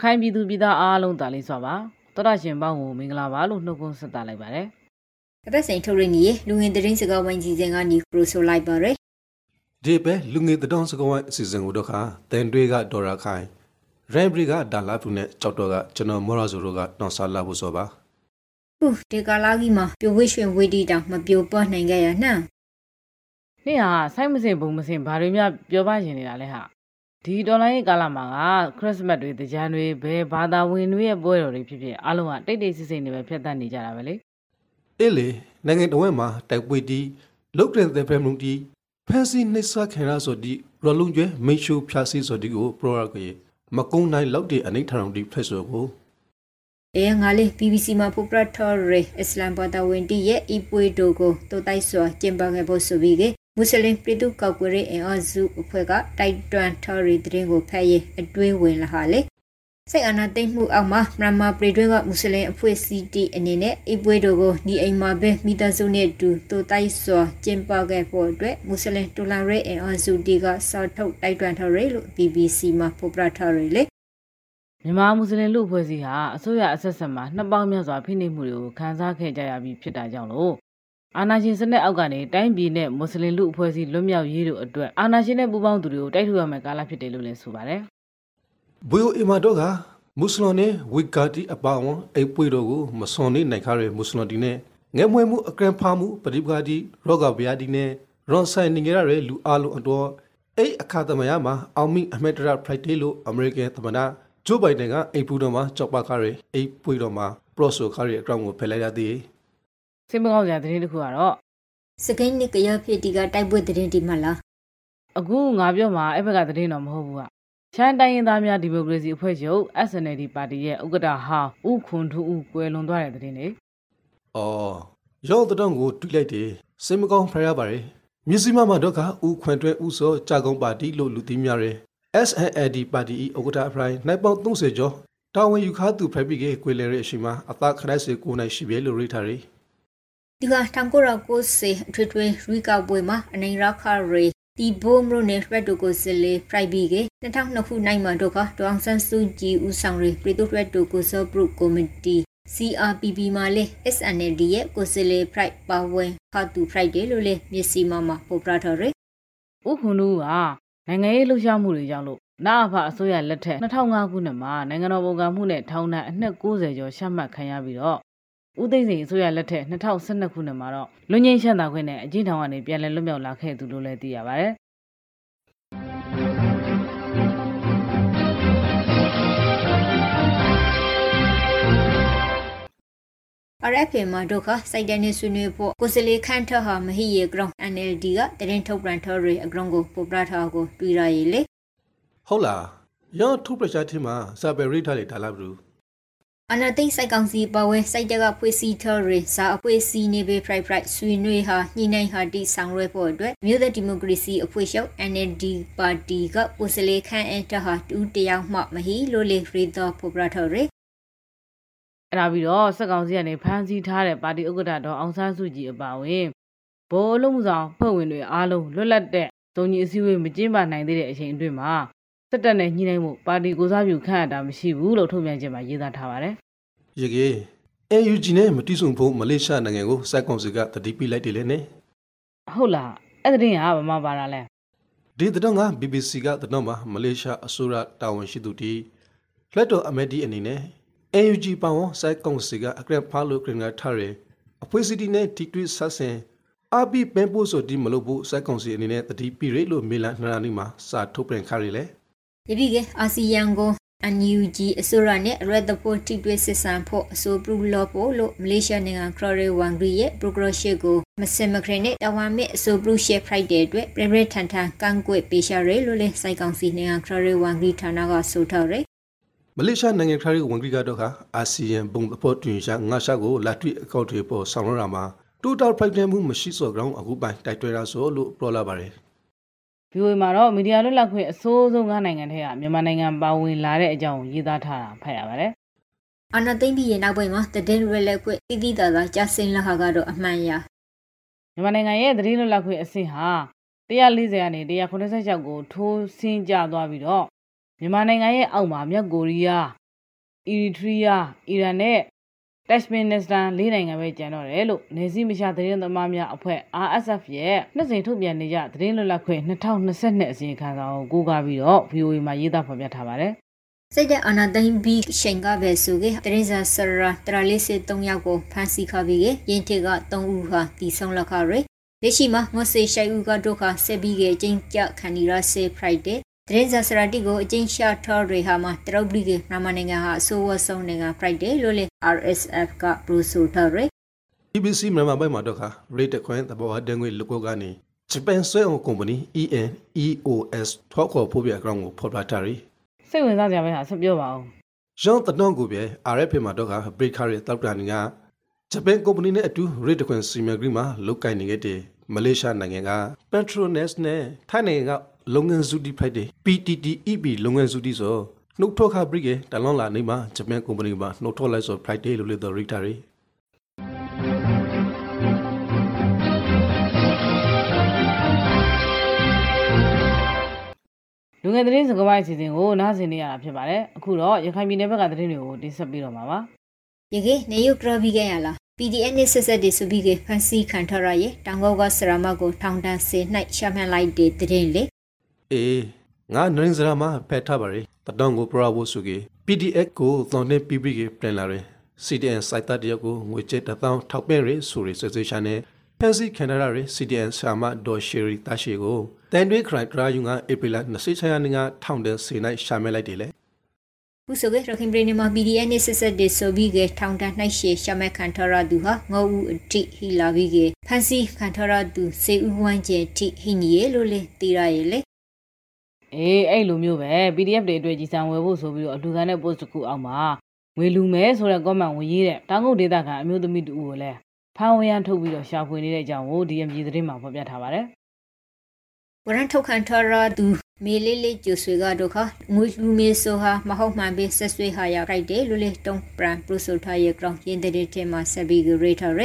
ရခိုင်ပြည်သူပြည်သားအားလုံးတာလေးစွာပါတော်ရရှင်ပေါင်းကိုမင်္ဂလာပါလို့နှုတ်ခွန်းဆက်သလိုက်ပါတယ်ကပတ်စိန်ထုတ်ရင်းကြီးလူငင်သတင်းစကားဝိုင်းကြီးစဉ်ကနေပရိုဆိုလိုက်ပါရယ်ဒီပဲလူငယ်တတော်စကောင်းအစီအစဉ်ကိုတော့ခါတန်တွေကဒေါ်ရာခိုင်ရိုင်ဘရီကဒါလာဖူနဲ့ကြောက်တော့ကကျွန်တော်မော်ရာဇိုတို့ကတော့ဆာလာဖို့ဆိုပါဟူဒီကာလာကြီးမှာပြိုဝှရွှင်ဝေးတီတောင်မပြိုပွားနိုင်ခဲ့ရနှံ့နေ့ဟာစိုက်မစင်ဘုံမစင်ဘာတွေများပြောပါရှင်နေတာလဲဟာ ဒီဒေါ်လာရေးကာလမှာကခရစ်စမတ်တွေတကြံတွေဘယ်ဘာသာဝင်တွေရဲ့ပွဲတော်တွေဖြစ်ဖြစ်အားလုံးကတိတ်တိတ်ဆိတ်ဆိတ်နေပဲဖြတ်သန်းနေကြတာပဲလေအေးလေနိုင်ငံတော်ဝဲမှာတိုက်ပွဲတီးလုတ်တဲ့တဲ့ဖရမလူတီဖန်စီနှိစခင်ရဆိုဒီရလုံးကျွဲမိတ်ရှူဖြာစီဆိုဒီကိုပရိုရကေမကုန်းနိုင်လောက်တဲ့အနိဋ္ဌာရုံတီဖက်ဆိုကိုအဲငါလေး BBC မှာဖူပရထော်ရေအစ္စလမ်ဘာသာဝင်တီရဲ့အီပွေဒိုကိုတိုတိုက်စွာကျင်းပခဲ့ဖို့ဆိုပြီးက မွတ်စလင်ပြည်သူ့ကောက်ကွယ်ရေးအင်အားစုအဖွဲ့ကတိုက်တွန်းထော်ရီသတင်းကိုဖတ်ရင်အတွင်းဝင်လာဟာလေစိတ်အာဏာသိမ်းမှုအောက်မှာမြန်မာပြည်တွင်းကမွတ်စလင်အဖွဲ့အစည်းတီအနေနဲ့အီပွေဒိုကိုဒီအိမ်မှာပဲမိသားစုနဲ့တူတိုတိုက်စွာကျင်းပခဲ့ဖို့အတွက်မွတ်စလင်တူလာရေးအင်အားစုတီကစောက်ထုတ်တိုက်တွန်းထော်ရီလို့ BBC မှာဖူပရထော်ရီလေမြန်မာမွတ်စလင်လူအဖွဲ့အစည်းဟာအစိုးရအဆက်ဆက်မှာနှစ်ပေါင်းများစွာဖိနှိပ်မှုတွေကိုခံစားခဲ့ကြရပြီးဖြစ်တာကြောင့်လို့ အာနာရှင်စနစ်အောက်ကနေတိုင်းပြည်နဲ့မွတ်စလင်လူအဖွဲ့အစည်းလွတ်မြောက်ရေးတို့အတွက်အာနာရှင်နဲ့ပူးပေါင်းသူတွေကိုတိုက်ထုတ်ရမယ့်ကာလဖြစ်တယ်လို့လည်းဆိုပါတယ်ဘွေအီမာတော့ကမွတ်စလင်နဲ့ဝီကာတီအပါဝန်အိပွေတော်ကိုမစွန်နေနိုင်ခါရမွတ်စလင်တီနဲ့ငဲမွေမှုအကရန်ဖာမှုပရိပကာတီရောဂါဗျာတီနဲ့ရွန်ဆိုင်နေကြရတဲ့လူအားလုံးအတော်အဲ့အခါသမယမှာအောင်မိအမက်တရဖရိုက်ဒေးလို့အမေရိကန်သမ္မတဂျိုးဘိုင်ဒန်ကအိပူတော်မှာကြောက်ပါခါရအိပွေတော်မှာပရော့ဆိုခါရအကောင့်ကိုဖယ်လိုက်ရသည် စိတ်မကောင်းစရာသတင်းတစ်ခုကတော့စကိန်းနစ်ကရဖြစ်တီကတိုက်ပွဲသတင်းတီမှလားအခုငါပြောမှာအဲ့ဘက်ကသတင်းတော့မဟုတ်ဘူးကရှမ်းတိုင်းရင်းသားများဒီမိုကရေစီအဖွဲ့ချုပ် SNLD ပါတီရဲ့ဥက္ကဋ္ဌဟာဥခွန်ထူဦးကွယ်လွန်သွားတဲ့သတင်းလေ။အော်ရောတဲ့တော့ကိုတွေ့လိုက်တယ်စိတ်မကောင်းဖရရပါတယ်။မြစီမမတော့ကဥခွန်တွဲဥစောကြာကုန်းပါတီလို့လူသိများတယ်။ SNLD ပါတီဥက္ကဋ္ဌအဖရိုင်နိုင်ပေါင်း30ကျော်တာဝန်ယူခါသူဖရိုက်ပြီးကကွေလေရဲ့အရှိမအသာခရိုက်စေကိုနိုင်ရှိပဲလို့ရိထားတယ် ဒီကတန်ကိုရာကိုစေအထွေထွေရီကောက်ပွဲမှာအနေရခရေဒီဘိုမရိုနယ်ရက်တိုကိုစလေဖရိုက်ဘီက2002ခုနိုင်မှာတော့ကဒေါအောင်ဆန်းစုကြည်ဦးဆောင်ရေးပြည်သူ့ရက်တိုကိုစောပရုကော်မတီ CRPP မှာလေ SNLD ရဲ့ကိုစလေဖရိုက်ပါဝင်ခါတူဖရိုက်တယ်လို့လေမျက်စိမမှာပေါ်ပြထားရယ်ဥခွန်ထူကနိုင်ငံရေးလှုပ်ရှားမှုတွေကြောင့်လို့နာအဖအစိုးရလက်ထက်2005ခုနှစ်မှာနိုင်ငံတော်ပုံကမှုနဲ့ထောင်ဒဏ်အနှစ်90ကျော်ရှမှတ်ခံရပြီးတော့ ဦးသိန်းစိန်အစိုးရလက်ထက်2012ခုနှစ်မှာတော့လွန်ငင်းရှမ်းသာခွင့်နဲ့အကျဉ်းထောင်ကနေပြန်လည်လွတ်မြောက်လာခဲ့သူလို့လည်းသိရပါတယ်။ RFA မှာဒုက္ခစိုက်တဲ့နေဆွေးနွေးဖို့ကိုစလေခန့်ထဟာမဟိယေဂရောင်း NLD ကတရင်ထုတ်ပြန်ထော်ရီအဂရောင်းကိုပေါ်ပြထားကိုတွေ့ရရလေ။ဟုတ်လား။ရောထုပရရှာတီမှာစာပေရိထားလေဒါလာဘူး အနာသိစိုက်ကောင်စီပဝဲစိုက်တကဖွေးစီထော်ရီစာအဖွေးစီနေပေဖရိုက်ဖရိုက်ဆွေနွေးဟာညှိနှိုင်းဟာတီဆောင်ရွက်ဖို့အတွက်မြို့သက်ဒီမိုကရေစီအဖွဲ့ချုပ် NLD ပါတီကကိုစလေခန့်အထဟာတူတယောက်မှမဟိလိုလေဖရီတော်ပေါ်ပြထော်ရီအဲ့ဒါပြီးတော့စက်ကောင်စီကနေဖမ်းဆီးထားတဲ့ပါတီဥက္ကဋ္ဌတော်အောင်ဆန်းစုကြည်အပါအဝင်ဗိုလ်အလုံးမှုဆောင်ဖွဲ့ဝင်တွေအားလုံးလွတ်လပ်တဲ့သုံးကြီးအစည်းအဝေးမကျင်းပနိုင်သေးတဲ့အချိန်အတွင်းမှာ စစ်တပ်နဲ့ညှိနှိုင်းမှုပါတီကိုစားပြုခန့်အပ်တာမရှိဘူးလို့ထုတ်ပြန်ချက်မှာရေးသားထားပါတယ်။ရေကေ AUG နဲ့မတိဆုံဖို့မလေးရှားနိုင်ငံကိုစိုက်ကောင်စီကတတိပိလိုက်တယ်လေနဲ့။ဟုတ်လားအဲ့ဒီတင်းကဘာမှပါတာလဲဒီတော့က BBC ကတော့မှာမလေးရှားအစိုးရတာဝန်ရှိသူတီလက်တော်အမဒီအနေနဲ့ AUG ပောင်းစိုက်ကောင်စီကအကရဖာလို့ကရင်ကထားရအဖွဲ့စီတီနဲ့တီတွီဆက်ဆင်အဘိပန်ပို့ဆိုဒီမလို့ဘူးစိုက်ကောင်စီအနေနဲ့တတိပိရိလို့မေလန်နှရာနီမှာစာထုတ်ပြန်ခါရလေ ယပိကအာဆီယံကိုအန်ယူဂျီအစိုးရနဲ့ရက်ဒပိုတီတွဲစစ်ဆန်ဖို့အဆိုပရူလော့ဖို့လို့မလေးရှားနိုင်ငံခရရေဝန်ဂရီရဲ့ပရိုဂရက်ရှစ်ကိုမစင်မခရနဲ့တဝန်မြအဆိုပရူရှက်ဖရိုက်တဲ့အတွက်ပြပြထန်ထန်ကန့်ကွက်ပေးရှာရဲလို့လဲစိုက်ကောင်စီနိုင်ငံခရရေဝန်ဂရီဌာနကဆိုထားတယ်မလေးရှားနိုင်ငံခရီးဝန်ကြီးကတော့ကအာဆီယံဘုံအဖို့တွင်ရှာငါရှာကိုလာတွေ့အကောက်တွေပေါ်ဆောင်ရတာမှာတိုတာဖိုက်တယ်မှုမရှိစောကြောင်းအခုပိုင်တိုက်တွဲတာဆိုလို့ပြောလာပါတယ်။ VOA မှာတော့မီဒီယာလွတ်လပ်ခွင့်အစိုးဆုံးငါးနိုင်ငံထဲကမြန်မာနိုင်ငံပါဝင်လာတဲ့အကြောင်းရေးသားထားတာဖတ်ရပါတယ်အနာသိမ့်ပြီးရဲ့နောက်ပိုင်းမှာတဒင်းရဲလက်ခွင့်တိတိတသာကြာစင်လာဟာကတော့အမှန်ရ။မြန်မာနိုင်ငံရဲ့သတင်းလွတ်လပ်ခွင့်အဆင့်ဟာ140ကနေ186ကိုထိုးဆင်းကျသွားပြီးတော့မြန်မာနိုင်ငံရဲ့အောက်မှာမြောက်ကိုရီးယားအီရီထရီးယားအီရန်နဲ့ တက်မင်နစ္စတန်လေးနိုင်ငံပဲကျန်တော့တယ်လို့နေစည်းမရှာသတင်းသမားများအဖွဲ့ RSF ရဲ့နှစ်စဉ်ထုတ်ပြန်နေကြသတင်းလွတ်လပ်ခွင့်2022အစီရင်ခံစာကိုကိုးကားပြီးတော့ VOA မှာရေးသားဖော်ပြထားပါတယ်စိတ်တဲ့အနာသိမ့်ပြီးရှင်ကပဲဆိုကေတရင်စာဆရာတရာလေးစစ်3ယောက်ကိုဖမ်းဆီးခါပြီးရင်ထေက3ဦးဟာတီဆောင်လက်ခရလက်ရှိမှာငေါစေရှိုင်ဦးကဒုက္ခဆက်ပြီးကအချင်းကြခန်နီရာဆေဖရိုက်တဲ့ တရင်စာစရာတီကိုအချင်းရှာထော်ရီဟာမှာတရုတ်ပြည်ကမြန်မာနိုင်ငံဟာအဆိုးဝဆုံးနိုင်ငံ Friday လို့လေ RSF ကပရိုဆိုထားရယ် BBC မြန်မာပိုင်းမှာတော့ခါ rate ခွင့်တဘောအတငွေလကောကနေဂျပန်ဆွဲအောင်ကုမ္ပဏီ ENEOS ထောက်ခေါ်ဖို့ပြအကောင့်ကိုဖော်ပြထားရီစိတ်ဝင်စားကြပဲဟာဆက်ပြောပါဦးဂျွန်တနွန်ကိုပြ RFP မှာတော့ခါ break ခရဲတောက်တာနေကဂျပန်ကုမ္ပဏီနဲ့အတူ rate ခွင့်စီမံကိန်းမှာလုပ်ကိုင်နေခဲ့တဲ့မလေးရှားနိုင်ငံက Petronas နဲ့ထိုင်းနိုင်ငံက လုပ်ငန်းစုတီဖိုက်တဲ့ PTTEP လုပ်ငန်းစုတီဆိုနှုတ်ထွက်ခဘရိကေတလွန်လာနေမှာဂျပန်ကုမ္ပဏီမှာနှုတ်ထွက်လိုက်ဆို Friday လို့လေတော့ Rita ရီလူငယ်သတင်းစကားပိုင်းအစီအစဉ်ကိုနားဆင်နေရတာဖြစ်ပါတယ်အခုတော့ရခိုင်ပြည်နယ်ဘက်ကသတင်းတွေကိုတင်ဆက်ပေးတော့မှာပါယကေနေယုကရဘီကရလား PDN နဲ့ဆက်ဆက်တွေဆိုပြီးကဖန်စီခံထားရရဲ့တောင်ကောက်ကဆရာမကိုထောင်တန်းစေ၌ရှာမှန်လိုက်တဲ့တဲ့လေ အေးငါနရင်းစရာမဖက်ထားပါရီတတောင်ကိုပရဝုစုကေ PDF ကိုသောင်းနေပြပြကေပြန်လာရယ် CDN စိုက်တာတရက်ကိုငွေကျတဲ့တောင်းထောက်ပံ့ရဆိုရဆွေးရှာနဲ့ဖန်စီကန်နာရယ် CDN ဆာမဒေါ်ရှီရီတာရှီကိုတန်တွေခရိုက်ဒရာယူငါဧပြီလ26ရက်နေ့ကထောင်တဲ့စေ၌ရှာမဲလိုက်တယ်လေခုဆိုကရခင်ပရီနီမာ BDN နဲ့ဆက်ဆက်တဲ့ဆိုပြီးကထောင်တန်းနှိုက်ရှေရှာမဲခံထရသူဟာငေါဦးအတိဟီလာပြီးကဖန်စီခံထရသူစေဦးဝမ်းကျဲတိဟိနီယေလို့လေတီရရဲ့လေ အေးအဲ့လိုမျိုးပဲ PDF တွေအတွက်ကြီးစံဝယ်ဖို့ဆိုပြီးတော့အလူခံတဲ့ post တစ်ခုအောက်မှာငွေလူမဲဆိုတဲ့ comment ဝင်ရေးတဲ့တောင်ကုတ်ဒေသခံအမျိုးသမီးတူကိုလည်းဖမ်းဝရမ်းထုတ်ပြီးတော့ရှာဖွေနေတဲ့အကြောင်းကို DMG သတင်းမှာဖော်ပြထားပါတယ်ဝရန်ထုတ်ခံထရသူမေလေးလေးကျူဆွေကတို့ခငွေလူမေဆိုဟာမဟုတ်မှန်ပဲဆက်ဆွေဟာရခိုက်တယ်လူလေးတုံးပရန်ပရိုဆိုထားရဲ့ကောင်ရင်းတဲ့တဲ့မှာဆက်ပြီးရေထားရ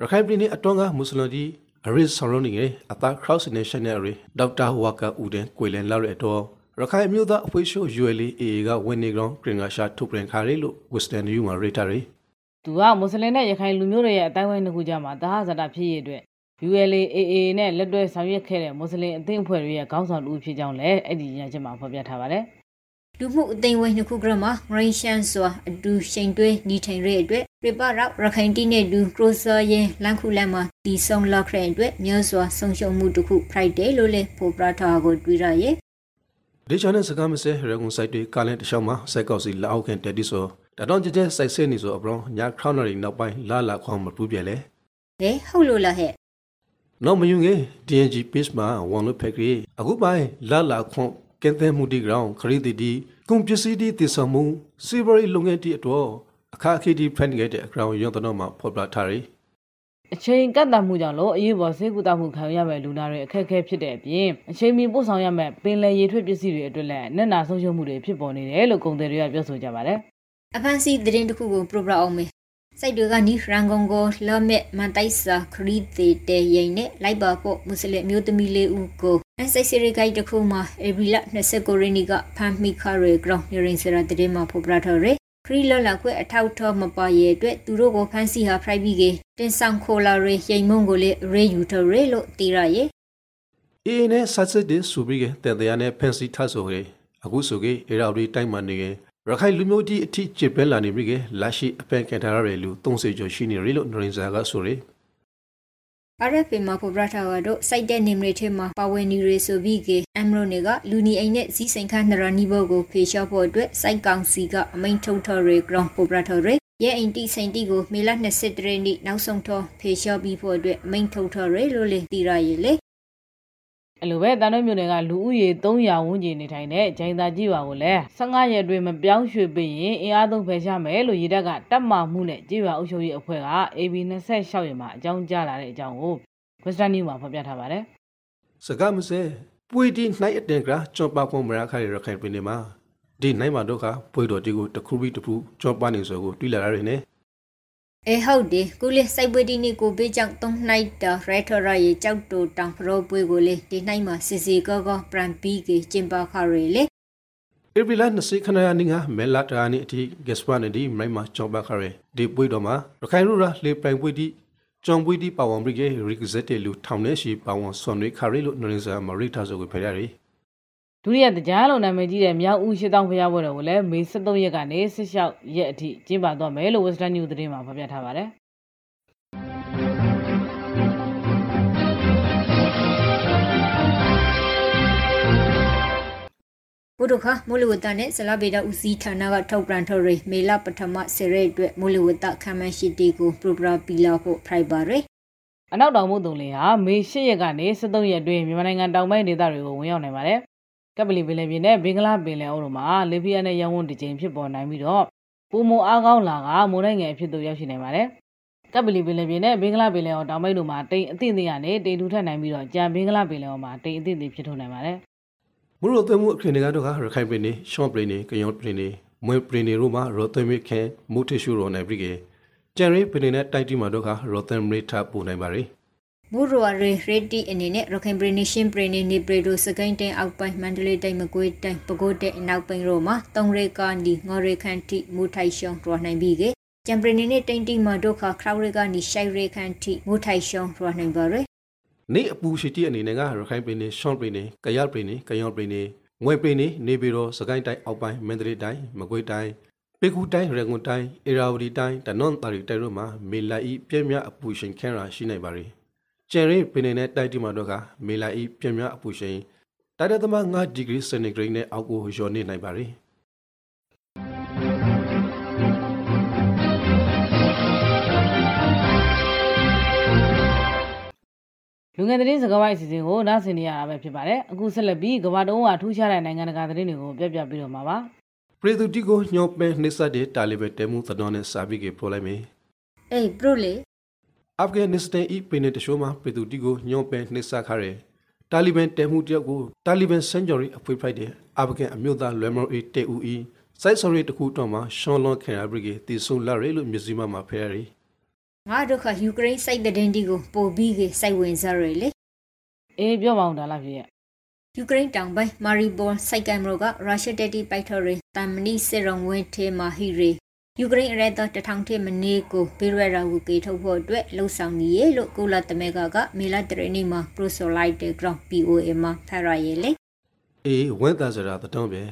ရခိုင်ပြည်နယ်အတွင်းကမွတ်စလင်ကြီး အရစ်ဆော်ရုံးနေအသာ cross national ရီဒေါက်တာဝါကာဦးတဲ့ကိုလန်လောက်ရတော့ရခိုင်မျိုးသားအဖွဲ့ရှိုး ULA ကဝင်နေကောင်ဂရင်ဂါရှာထုတ်ပြန်ခါရီလို့ Western New မှာ rate ရီသူကမွတ်စလင်နဲ့ရခိုင်လူမျိုးတွေရဲ့အတိုင်းဝိုင်းတစ်ခုကြားမှာတဟဇာတာဖြစ်ရတဲ့အတွက် ULAAA နဲ့လက်တွဲဆောင်ရွက်ခဲ့တဲ့မွတ်စလင်အသင်းအဖွဲ့တွေရဲ့ခေါင်းဆောင်တူဖြစ်ကြောင်းလည်းအဲ့ဒီညချက်မှာဖော်ပြထားပါတယ် လူမှုအသိဝိုင်းနှစ်ခုကမှဂရိရှန်စွာအတူရှိန်တွဲညီထိုင်ရဲ့အတွက်ပြပရောက်ရခိုင်တီနဲ့ဒူကရိုဆာရဲ့လန်ခုလန်မှာတီဆုံလောက်တဲ့အတွက်မျိုးစွာဆုံရှုံမှုတစ်ခု Friday လို့လေပိုပရာထာကိုတွေ့ရရဲ့ဒီချန်နယ်စကားမစဲရကုံဆိုင်တွေကာလန်တခြားမှာစိုက်ကောက်စီလောက်ခင်တက်တီဆိုတတော်ကြကြစိုက်ဆဲနေဆိုအပရောညာခရောင်းနရီနောက်ပိုင်းလာလာခေါင်းမပူးပြဲလေဟဲဟုတ်လို့လားဟဲ့နော်မယုံငယ် DNG page မှာဝန်လို့ဖက်ကြီးအခုပိုင်းလာလာခွန် ကဲတဲ့မှုဒီဂရောင်းခရီးတီတီကွန်ပစ္စည်းတီတည်ဆောင်မှုစီဗရီလုပ်ငန်းတီအတွက်အခါခေတီဖန်ခဲ့တဲ့အကောင်ရုံတော့မှာဖော်ပြထားရီအချိန်ကန့်သတ်မှုကြောင့်လို့အရေးပေါ်ဆေးကုသမှုခံရမယ့်လူနာတွေအခက်အခဲဖြစ်တဲ့အပြင်အချိန်မီပို့ဆောင်ရမယ့်ပင်လယ်ရေထွက်ပစ္စည်းတွေအတွက်လည်းနက်နာဆုံးရှုံးမှုတွေဖြစ်ပေါ်နေတယ်လို့ကုန်သည်တွေကပြောဆိုကြပါတယ်။အဖန်စီသတင်းတစ်ခုကိုပရိုဂရမ်အောင်မယ်စိုက်တွေကနီရန်ကုန်ကိုလော့မက်မန်တိုက်စာခရီးသေးတဲ့ရင်နဲ့လိုက်ပါဖို့မွတ်စလင်မျိုးသမီးလေးဦးကို အစိုက်စီရီဂိုက်တစ်ခုမှာအေဘီလာ29ရက်နေ့ကဖမ်းမိခရဲဂရောင်းနေရင်စရာတဲ့မှာဖော်ပြထားရယ်ခရီးလော်လာခွဲအထောက်ထောမပါရဲ့အတွက်သူတို့ကိုဖမ်းဆီးဟာဖရိုက်ပြီးကတင်ဆောင်ခိုလာရေရိမ်မုံကိုလေရေယူထရဲလို့တီရရဲ့အင်းနဲ့ဆက်စစ်တဲ့စူပြီးကတဲ့တရားနဲ့ဖန်စီထဆိုရဲအခုဆိုကေအေရာဝတီတိုင်းမှာနေရခိုင်လူမျိုးကြီးအထိကျစ်ပဲလာနေပြီကလာရှိအပန်ကန်ထားရတဲ့လူ30ကျော်ရှိနေရလို့နရင်ဇာကဆိုရယ် RFA မှာဖော်ပြထားတာတို့စိုက်တဲ့နေမတွေထဲမှာပါဝင်နေရဆိုပြီးကအမ်ရိုနေကလူနီအိမ်နဲ့စီးစိန်ခန်းနရနီဘောကိုဖေလျှော့ဖို့အတွက်စိုက်ကောင်စီကအမိန်ထုတ်ထော်ရေဂရောင်းဖော်ပြထားရယ်ရဲ့အိမ်တိစိန်တိကိုမေလ20ရက်နေ့နောက်ဆုံးထော်ဖေလျှော့ပြီးဖို့အတွက်အမိန်ထုတ်ထော်ရယ်လို့လေတီရရည်လေ အဲ့လိုပဲတန်တော့မြို့နယ်ကလူဦးရေ300ဝန်းကျင်နေထိုင်တဲ့ဂျိုင်းသာကြီးပါကိုလည်း15ရက်အတွင်းမပြောင်းရွှေ့ပေးရင်အင်အားသုံးဖယ်ရှားမယ်လို့ရေတပ်ကတပ်မမှုနဲ့ကြေးရွာအုပ်ချုပ်ရေးအဖွဲ့က AB26 ရက်မှာအကြောင်းကြားလာတဲ့အကြောင်းကို Western News မှာဖော်ပြထားပါတယ်။စကားမစဲပွေတီနိုင်အတင်ကကျွန်ပါကွန်မရာခါရခိုင်ပြည်နယ်မှာဒီနိုင်မှာတော့ကပွေတော်တီကိုတခုပြီးတခုကျွန်ပါနေဆိုကိုတွေ့လာရတယ်။ အဲဟုတ်တယ်ကုလေစိုက်ပွဲဒီနေ့ကိုဘေးကြောင့်သုံးနှိုက်တာရဲထရရဲ့ကြောက်တူတောင်ဖရောပွဲကိုလေဒီနှိုက်မှာစီစီကောကောပရန်ပီကေကျင်ပါခရဲလေဧပြီလ20ခဏရနင်းကမဲလာတရာနီအထိဂက်စပန်ဒီမိုင်မာချောဘခရဲဒီပွေတော်မှာရခိုင်ရူရာလေပိုင်ပွေတီဂျွန်ပွေတီပါဝန်ဘရိဂေရီကဇက်တေလူထောင်နေရှိပါဝန်ဆွန်ရိခါရီလို့နရင်းစာမရိတာဆိုကိုဖရရီ ဒုတိယတရားလုံးနာမည်ကြီးတဲ့မြောက်ဦးရှစ်တောင်းဖျားပွဲတော်ကိုလည်းမေ23ရက်ကနေ16ရက်အထိကျင်းပသွားမယ်လို့ Western News သတင်းမှာဖော်ပြထားပါတယ်ဘုဒ္ဓခမိုးလေဝသနဲ့ဇလဗေဒဦးစီးဌာနကထောက်ပြန်ထော်ရီမေလပထမဆယ်ရက်အတွက်မိုးလေဝသခံမှန်းရှိတီကိုပရိုဂရမ်ပီလာဖို့ဖရိုက်ပါရယ်အနောက်တောင်မုတ်တုံလင်ဟာမေ၈ရက်ကနေ73ရက်အတွင်းမြန်မာနိုင်ငံတောင်ပိုင်းဒေသတွေကိုဝင်ရောက်နိုင်ပါတယ် ကပလီပင်လယ်ပြင်နဲ့ဘင်္ဂလားပင်လယ်အော်တို့မှာလေပြင်းနဲ့ရောင်းဝန်းတစ်ကြိမ်ဖြစ်ပေါ်နိုင်ပြီးတော့ပုံမအားကောင်းလာကမိုးနိုင်ငံအဖြစ်သို့ရောက်ရှိနိုင်ပါတယ်ကပလီပင်လယ်ပြင်နဲ့ဘင်္ဂလားပင်လယ်အော်တောင်ပိုင်းတို့မှာတိမ်အသင့်အင့်ကနေတိမ်ထူထပ်နိုင်ပြီးတော့ကြံဘင်္ဂလားပင်လယ်အော်မှာတိမ်အသင့်အင့်ဖြစ်ထွန်းနိုင်ပါတယ်မူရိုသွေးမှုအခရင်တွေကတော့ရခိုင်ပင်နေရှော့ပရင်နေကယော့ပရင်နေမွေပရင်နေတို့မှာရောသွေးမိခဲမူတီရှူရောနိုင်ပြီကကျန်ရီပင်နေနဲ့တိုက်တီမှာတို့ကရောသမ်မရီထပူနိုင်ပါရီ ဘူရိုရီရတီအနေနဲ့ရခိုင်ပရီနီရှင်ပရီနီနေပရီဒိုစကိုင်းတန်အောက်ပိုင်းမန္တလေးတိုင်းမကွေးတိုင်းပဲခူးတိုင်းအနောက်ပိုင်းတို့မှာတုံရေကာနီငေါ်ရေခန်တီမူထိုင်ရှုံတော်နိုင်ပြီကကျန်ပရီနီနဲ့တိန်တီမှာဒုက္ခခရောက်ရေကာနီရှိုင်ရေခန်တီမူထိုင်ရှုံတော်နိုင်ပါရယ်နေအပူရှိတီအနေနဲ့ကရခိုင်ပရီနီရှွန်ပရီနီကရပရီနီကယောပရီနီငွေပရီနီနေပြည်တော်စကိုင်းတိုင်းအောက်ပိုင်းမန္တလေးတိုင်းမကွေးတိုင်းပေကူတိုင်းရန်ကုန်တိုင်းအေရာဝတီတိုင်းတနွန်တာရီတိုင်းတို့မှာမေလာဤပြည့်မြအပူရှင်ခဲရာရှိနိုင်ပါ रे ကျန်ရီပင်နေတဲ့တိုက်တီမှာတော့ကမေလာဤပြင်းများအပူရှိန်တိုက်တဲ့သမ9ဒီဂရီစင်တီဂရိတ်နဲ့အောက်ကိုလျော်နေနိုင်ပါ रे လူငယ်သတင်းစကားဝိုင်းအစီအစဉ်ကိုနားဆင်နေရတာပဲဖြစ်ပါတယ်အခုဆက်လက်ပြီးကမ္ဘာတုံးကထူးခြားတဲ့နိုင်ငံတကာသတင်းတွေကိုပြပြပြီးတော့မှာပါပြည်သူတီကိုညှော့ပဲနှိစတဲ့တာလီဘန်တဲမှုသတော်နဲ့စာပြီးကပို့လိုက်မယ်အေးပရိုလေ အာဖဂန်နစ္စတန်ဤပင်တရှိုးမှာပြည်သူတီကိုညှော့ပဲနှိစခါရဲတာလီဘန်တဲမှုတယောက်ကိုတာလီဘန်စန်ဂျော်ရီအဖွေးဖိုက်တဲ့အာဖဂန်အမျိုးသားလွယ်မော်အေတဲဦးဤစိုက်ဆော်ရီတခုတော့မှာရှွန်လွန်ခင်ယာဘရီကတီဆိုလာရဲလို့မြစည်းမမှာဖဲရီငါတို့ကယူကရိန်းစိုက်တဲ့တင်တီကိုပို့ပြီးကစိုက်ဝင်စရလေအေးပြောပါအောင်ဒါလားဖြစ်ရဲ့ယူကရိန်းတောင်ပိုင်းမာရီဘောစိုက်ကမ်ရိုကရုရှားတပ်တီပိုက်ထော်ရီတမ်မနီစစ်ရုံဝင်းထဲမှာဟီရီ ယူကရိန်းအရဲတော်တထောင်ထက်မနည်းကိုဘေရရာကိုကေထုတ်ဖို့အတွက်လှုံ့ဆော်နေရလို့ကုလသမဂ္ဂကမေလာတရနီမှာပရိုဆိုလိုက်တဲ့ ground POA မှာဖရရလေအေးဝန်တာစရာတတုံးပဲ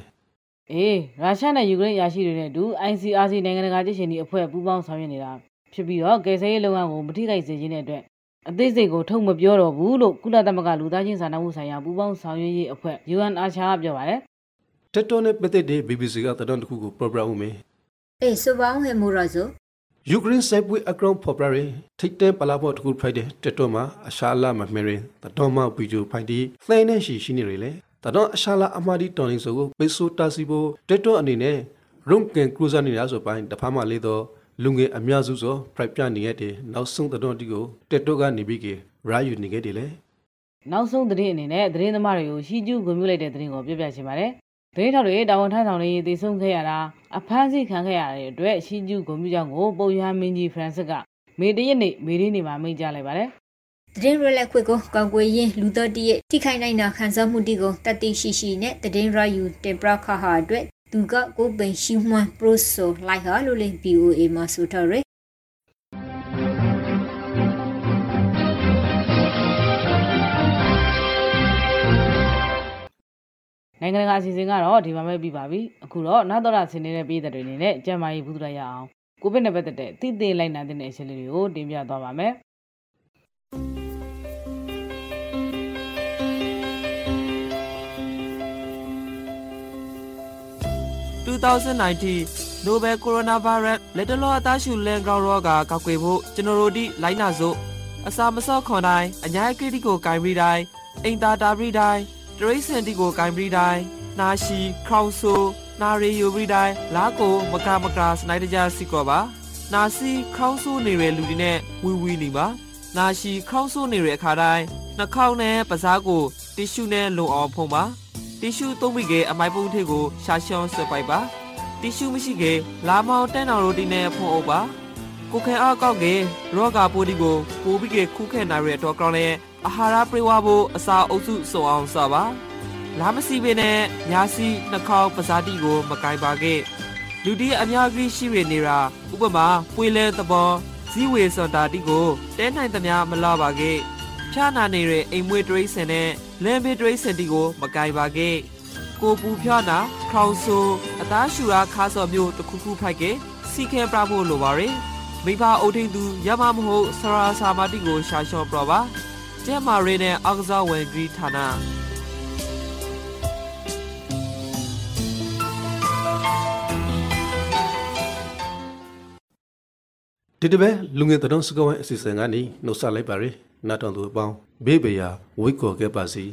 အေးရုရှားနဲ့ယူကရိန်းရရှိတွေနဲ့အတူ ICRC နိုင်ငံတကာကြည့်ရှင်ဒီအဖွဲ့ပူးပေါင်းဆောင်ရွက်နေတာဖြစ်ပြီးတော့ကယ်ဆယ်ရေးလုပ်ငန်းကိုမထိခိုက်စေခြင်းတဲ့အတွက်အသေးစိတ်ကိုထုတ်မပြောတော့ဘူးလို့ကုလသမဂ္ဂလူသားချင်းစာနာမှုဆိုင်ရာပူးပေါင်းဆောင်ရွက်ရေးအဖွဲ့ UNRCHA ကပြောပါတယ်တက်တော်နဲ့ပတ်သက်တဲ့ BBC ကတတော်တစ်ခုကို program ဦးမယ် အေးဆိုပါအောင်ဟဲ့မိုရာဇိုယူကရိန်းစစ်ပွဲအကောင်ဖော်ပရထိတ်တဲ့ပလာဖို့တခုဖိုက်တဲ့တက်တော်မှာအရှာလာမမေရင်တတော်မှာဗီဒီယိုဖိုက်ဒီသဲနဲ့ရှိရှိနေရလေတတော်အရှာလာအမာဒီတော်နေဆိုကိုပေဆိုတာစီဖို့တက်တော်အနေနဲ့ရုံကန်ကရူဇာနေရဆိုပိုင်းတဖာမှလေးတော့လူငယ်အများစုဆိုဖရိုက်ပြနေရတဲ့နောက်ဆုံးတတော်တီကိုတက်တော့ကနေပြီးကရာယူနေခဲ့တယ်လေနောက်ဆုံးသတင်းအနေနဲ့သတင်းသမားတွေကိုရှီကျူးဂုဏ်ပြုလိုက်တဲ့သတင်းကိုပြောပြချင်ပါတယ် သတင်းထောက်တွေတာဝန်ထမ်းဆောင်နေတည်ဆုံခဲ့ရတာအဖမ်းဆီးခံခဲ့ရတဲ့အတွက်ရှီကျူးဂုဏ်ပြုကြောင်းကိုပုံရမင်းကြီးဖရန်စစ်ကမေတရက်နေ့မေရင်းနေမှာမိန့်ကြားလိုက်ပါတယ်သတင်းရလက်ခွေကိုကောက်ွယ်ရင်လူတော်တည်းရဲ့ထိခိုက်နိုင်တာခံစားမှုတီကိုတတိရှိရှိနဲ့သတင်းရယူတင်ပြခါဟာအတွက်သူကကိုပင်ရှိမှန်ပရိုဆိုလိုက်ဟာလို့လေ BOA မှာဆိုထားရ နိုင်ငံတကာအစီအစဉ်ကတော့ဒီမှာပဲပြီးပါပြီအခုတော့နောက်တော့ဆင်းနေတဲ့ပြည်သက်တွေအနေနဲ့ကျမ်းမာရေးဘူးတရရအောင်ကိုဗစ်နဲ့ပတ်သက်တဲ့သိသိလိုက်နာတဲ့အချက်လေးတွေကိုတင်ပြသွားပါမယ်2019 Nobel Coronavirus လက်တလောအသားရှူလန်ဂရောရောဂါကောက်ွယ်ဖို့ကျွန်တော်တို့ဒီလိုင်းနာစို့အစာမစော့ခွန်တိုင်းအညာကိတိကိုဂိုင်ပြီးတိုင်းအိမ်သာတာပြီးတိုင်း တရိစင်တီကိုဂိုင်ပြီးတိုင်းနာရှိခေါင်ဆူနာရီယိုပြီးတိုင်းလာကိုမကမကစနိုက်တကြစီကောပါနာစီခေါင်းဆိုးနေတဲ့လူတွေနဲ့ဝီဝီနေပါနာရှိခေါင်းဆိုးနေတဲ့အခါတိုင်းနှာခေါင်းနဲ့ပစားကိုတီရှူနဲ့လုံအောင်ဖုံးပါတီရှူသုံးပြီးကအမိုက်ပုံးထည့်ကိုရှာရှောင်းဆွဲပိုက်ပါတီရှူမရှိကလာမောင်တန်းတော်ရိုတီနဲ့ဖုံးအုပ်ပါကိုခဲအားကောက်ကရောဂါပိုးဒီကိုပိုးပြီးကခုခဲနိုင်ရတဲ့တော့ကောင်းတဲ့ အာဟာရပြေဝဖို့အစာအုပ်စုစုံအောင်စပါလာမစီပင်နဲ့ညာစီနှာခေါင်းပဇာတိကို မကင်ပါခဲ့လူတီအများကြီးရှိရနေတာဥပမာပွေလဲသဘောဇီဝေစွန်တာတိကိုတဲနိုင်သမျှမလာပါခဲ့ဖြာနာနေတဲ့အိမ်မွေးတရိစင်နဲ့လမ်းဘေးတရိစင်တီကို မကင်ပါခဲ့ကိုပူဖြာနာခေါင်ဆူအသားရှူရာခါစော်မျိုးတစ်ခုခုဖိုက်ကစီခဲပြဖို့လိုပါရယ်မိဘအုပ်ထိန်သူရမမဟုတ်ဆရာစာမတိကိုရှာလျှော့ပြပါ ကျဲမာရီနဲ့အောက်ကစားဝင်ဂရီဌာနဒီတပဲလူငယ်တုံးစကဝိုင်းအစီအစဉ်ကနေနှုတ်ဆက်လိုက်ပါရယ်နာတော်သူအပေါင်းဘေးဘေးရာဝိတ်ကော်ခဲ့ပါစီ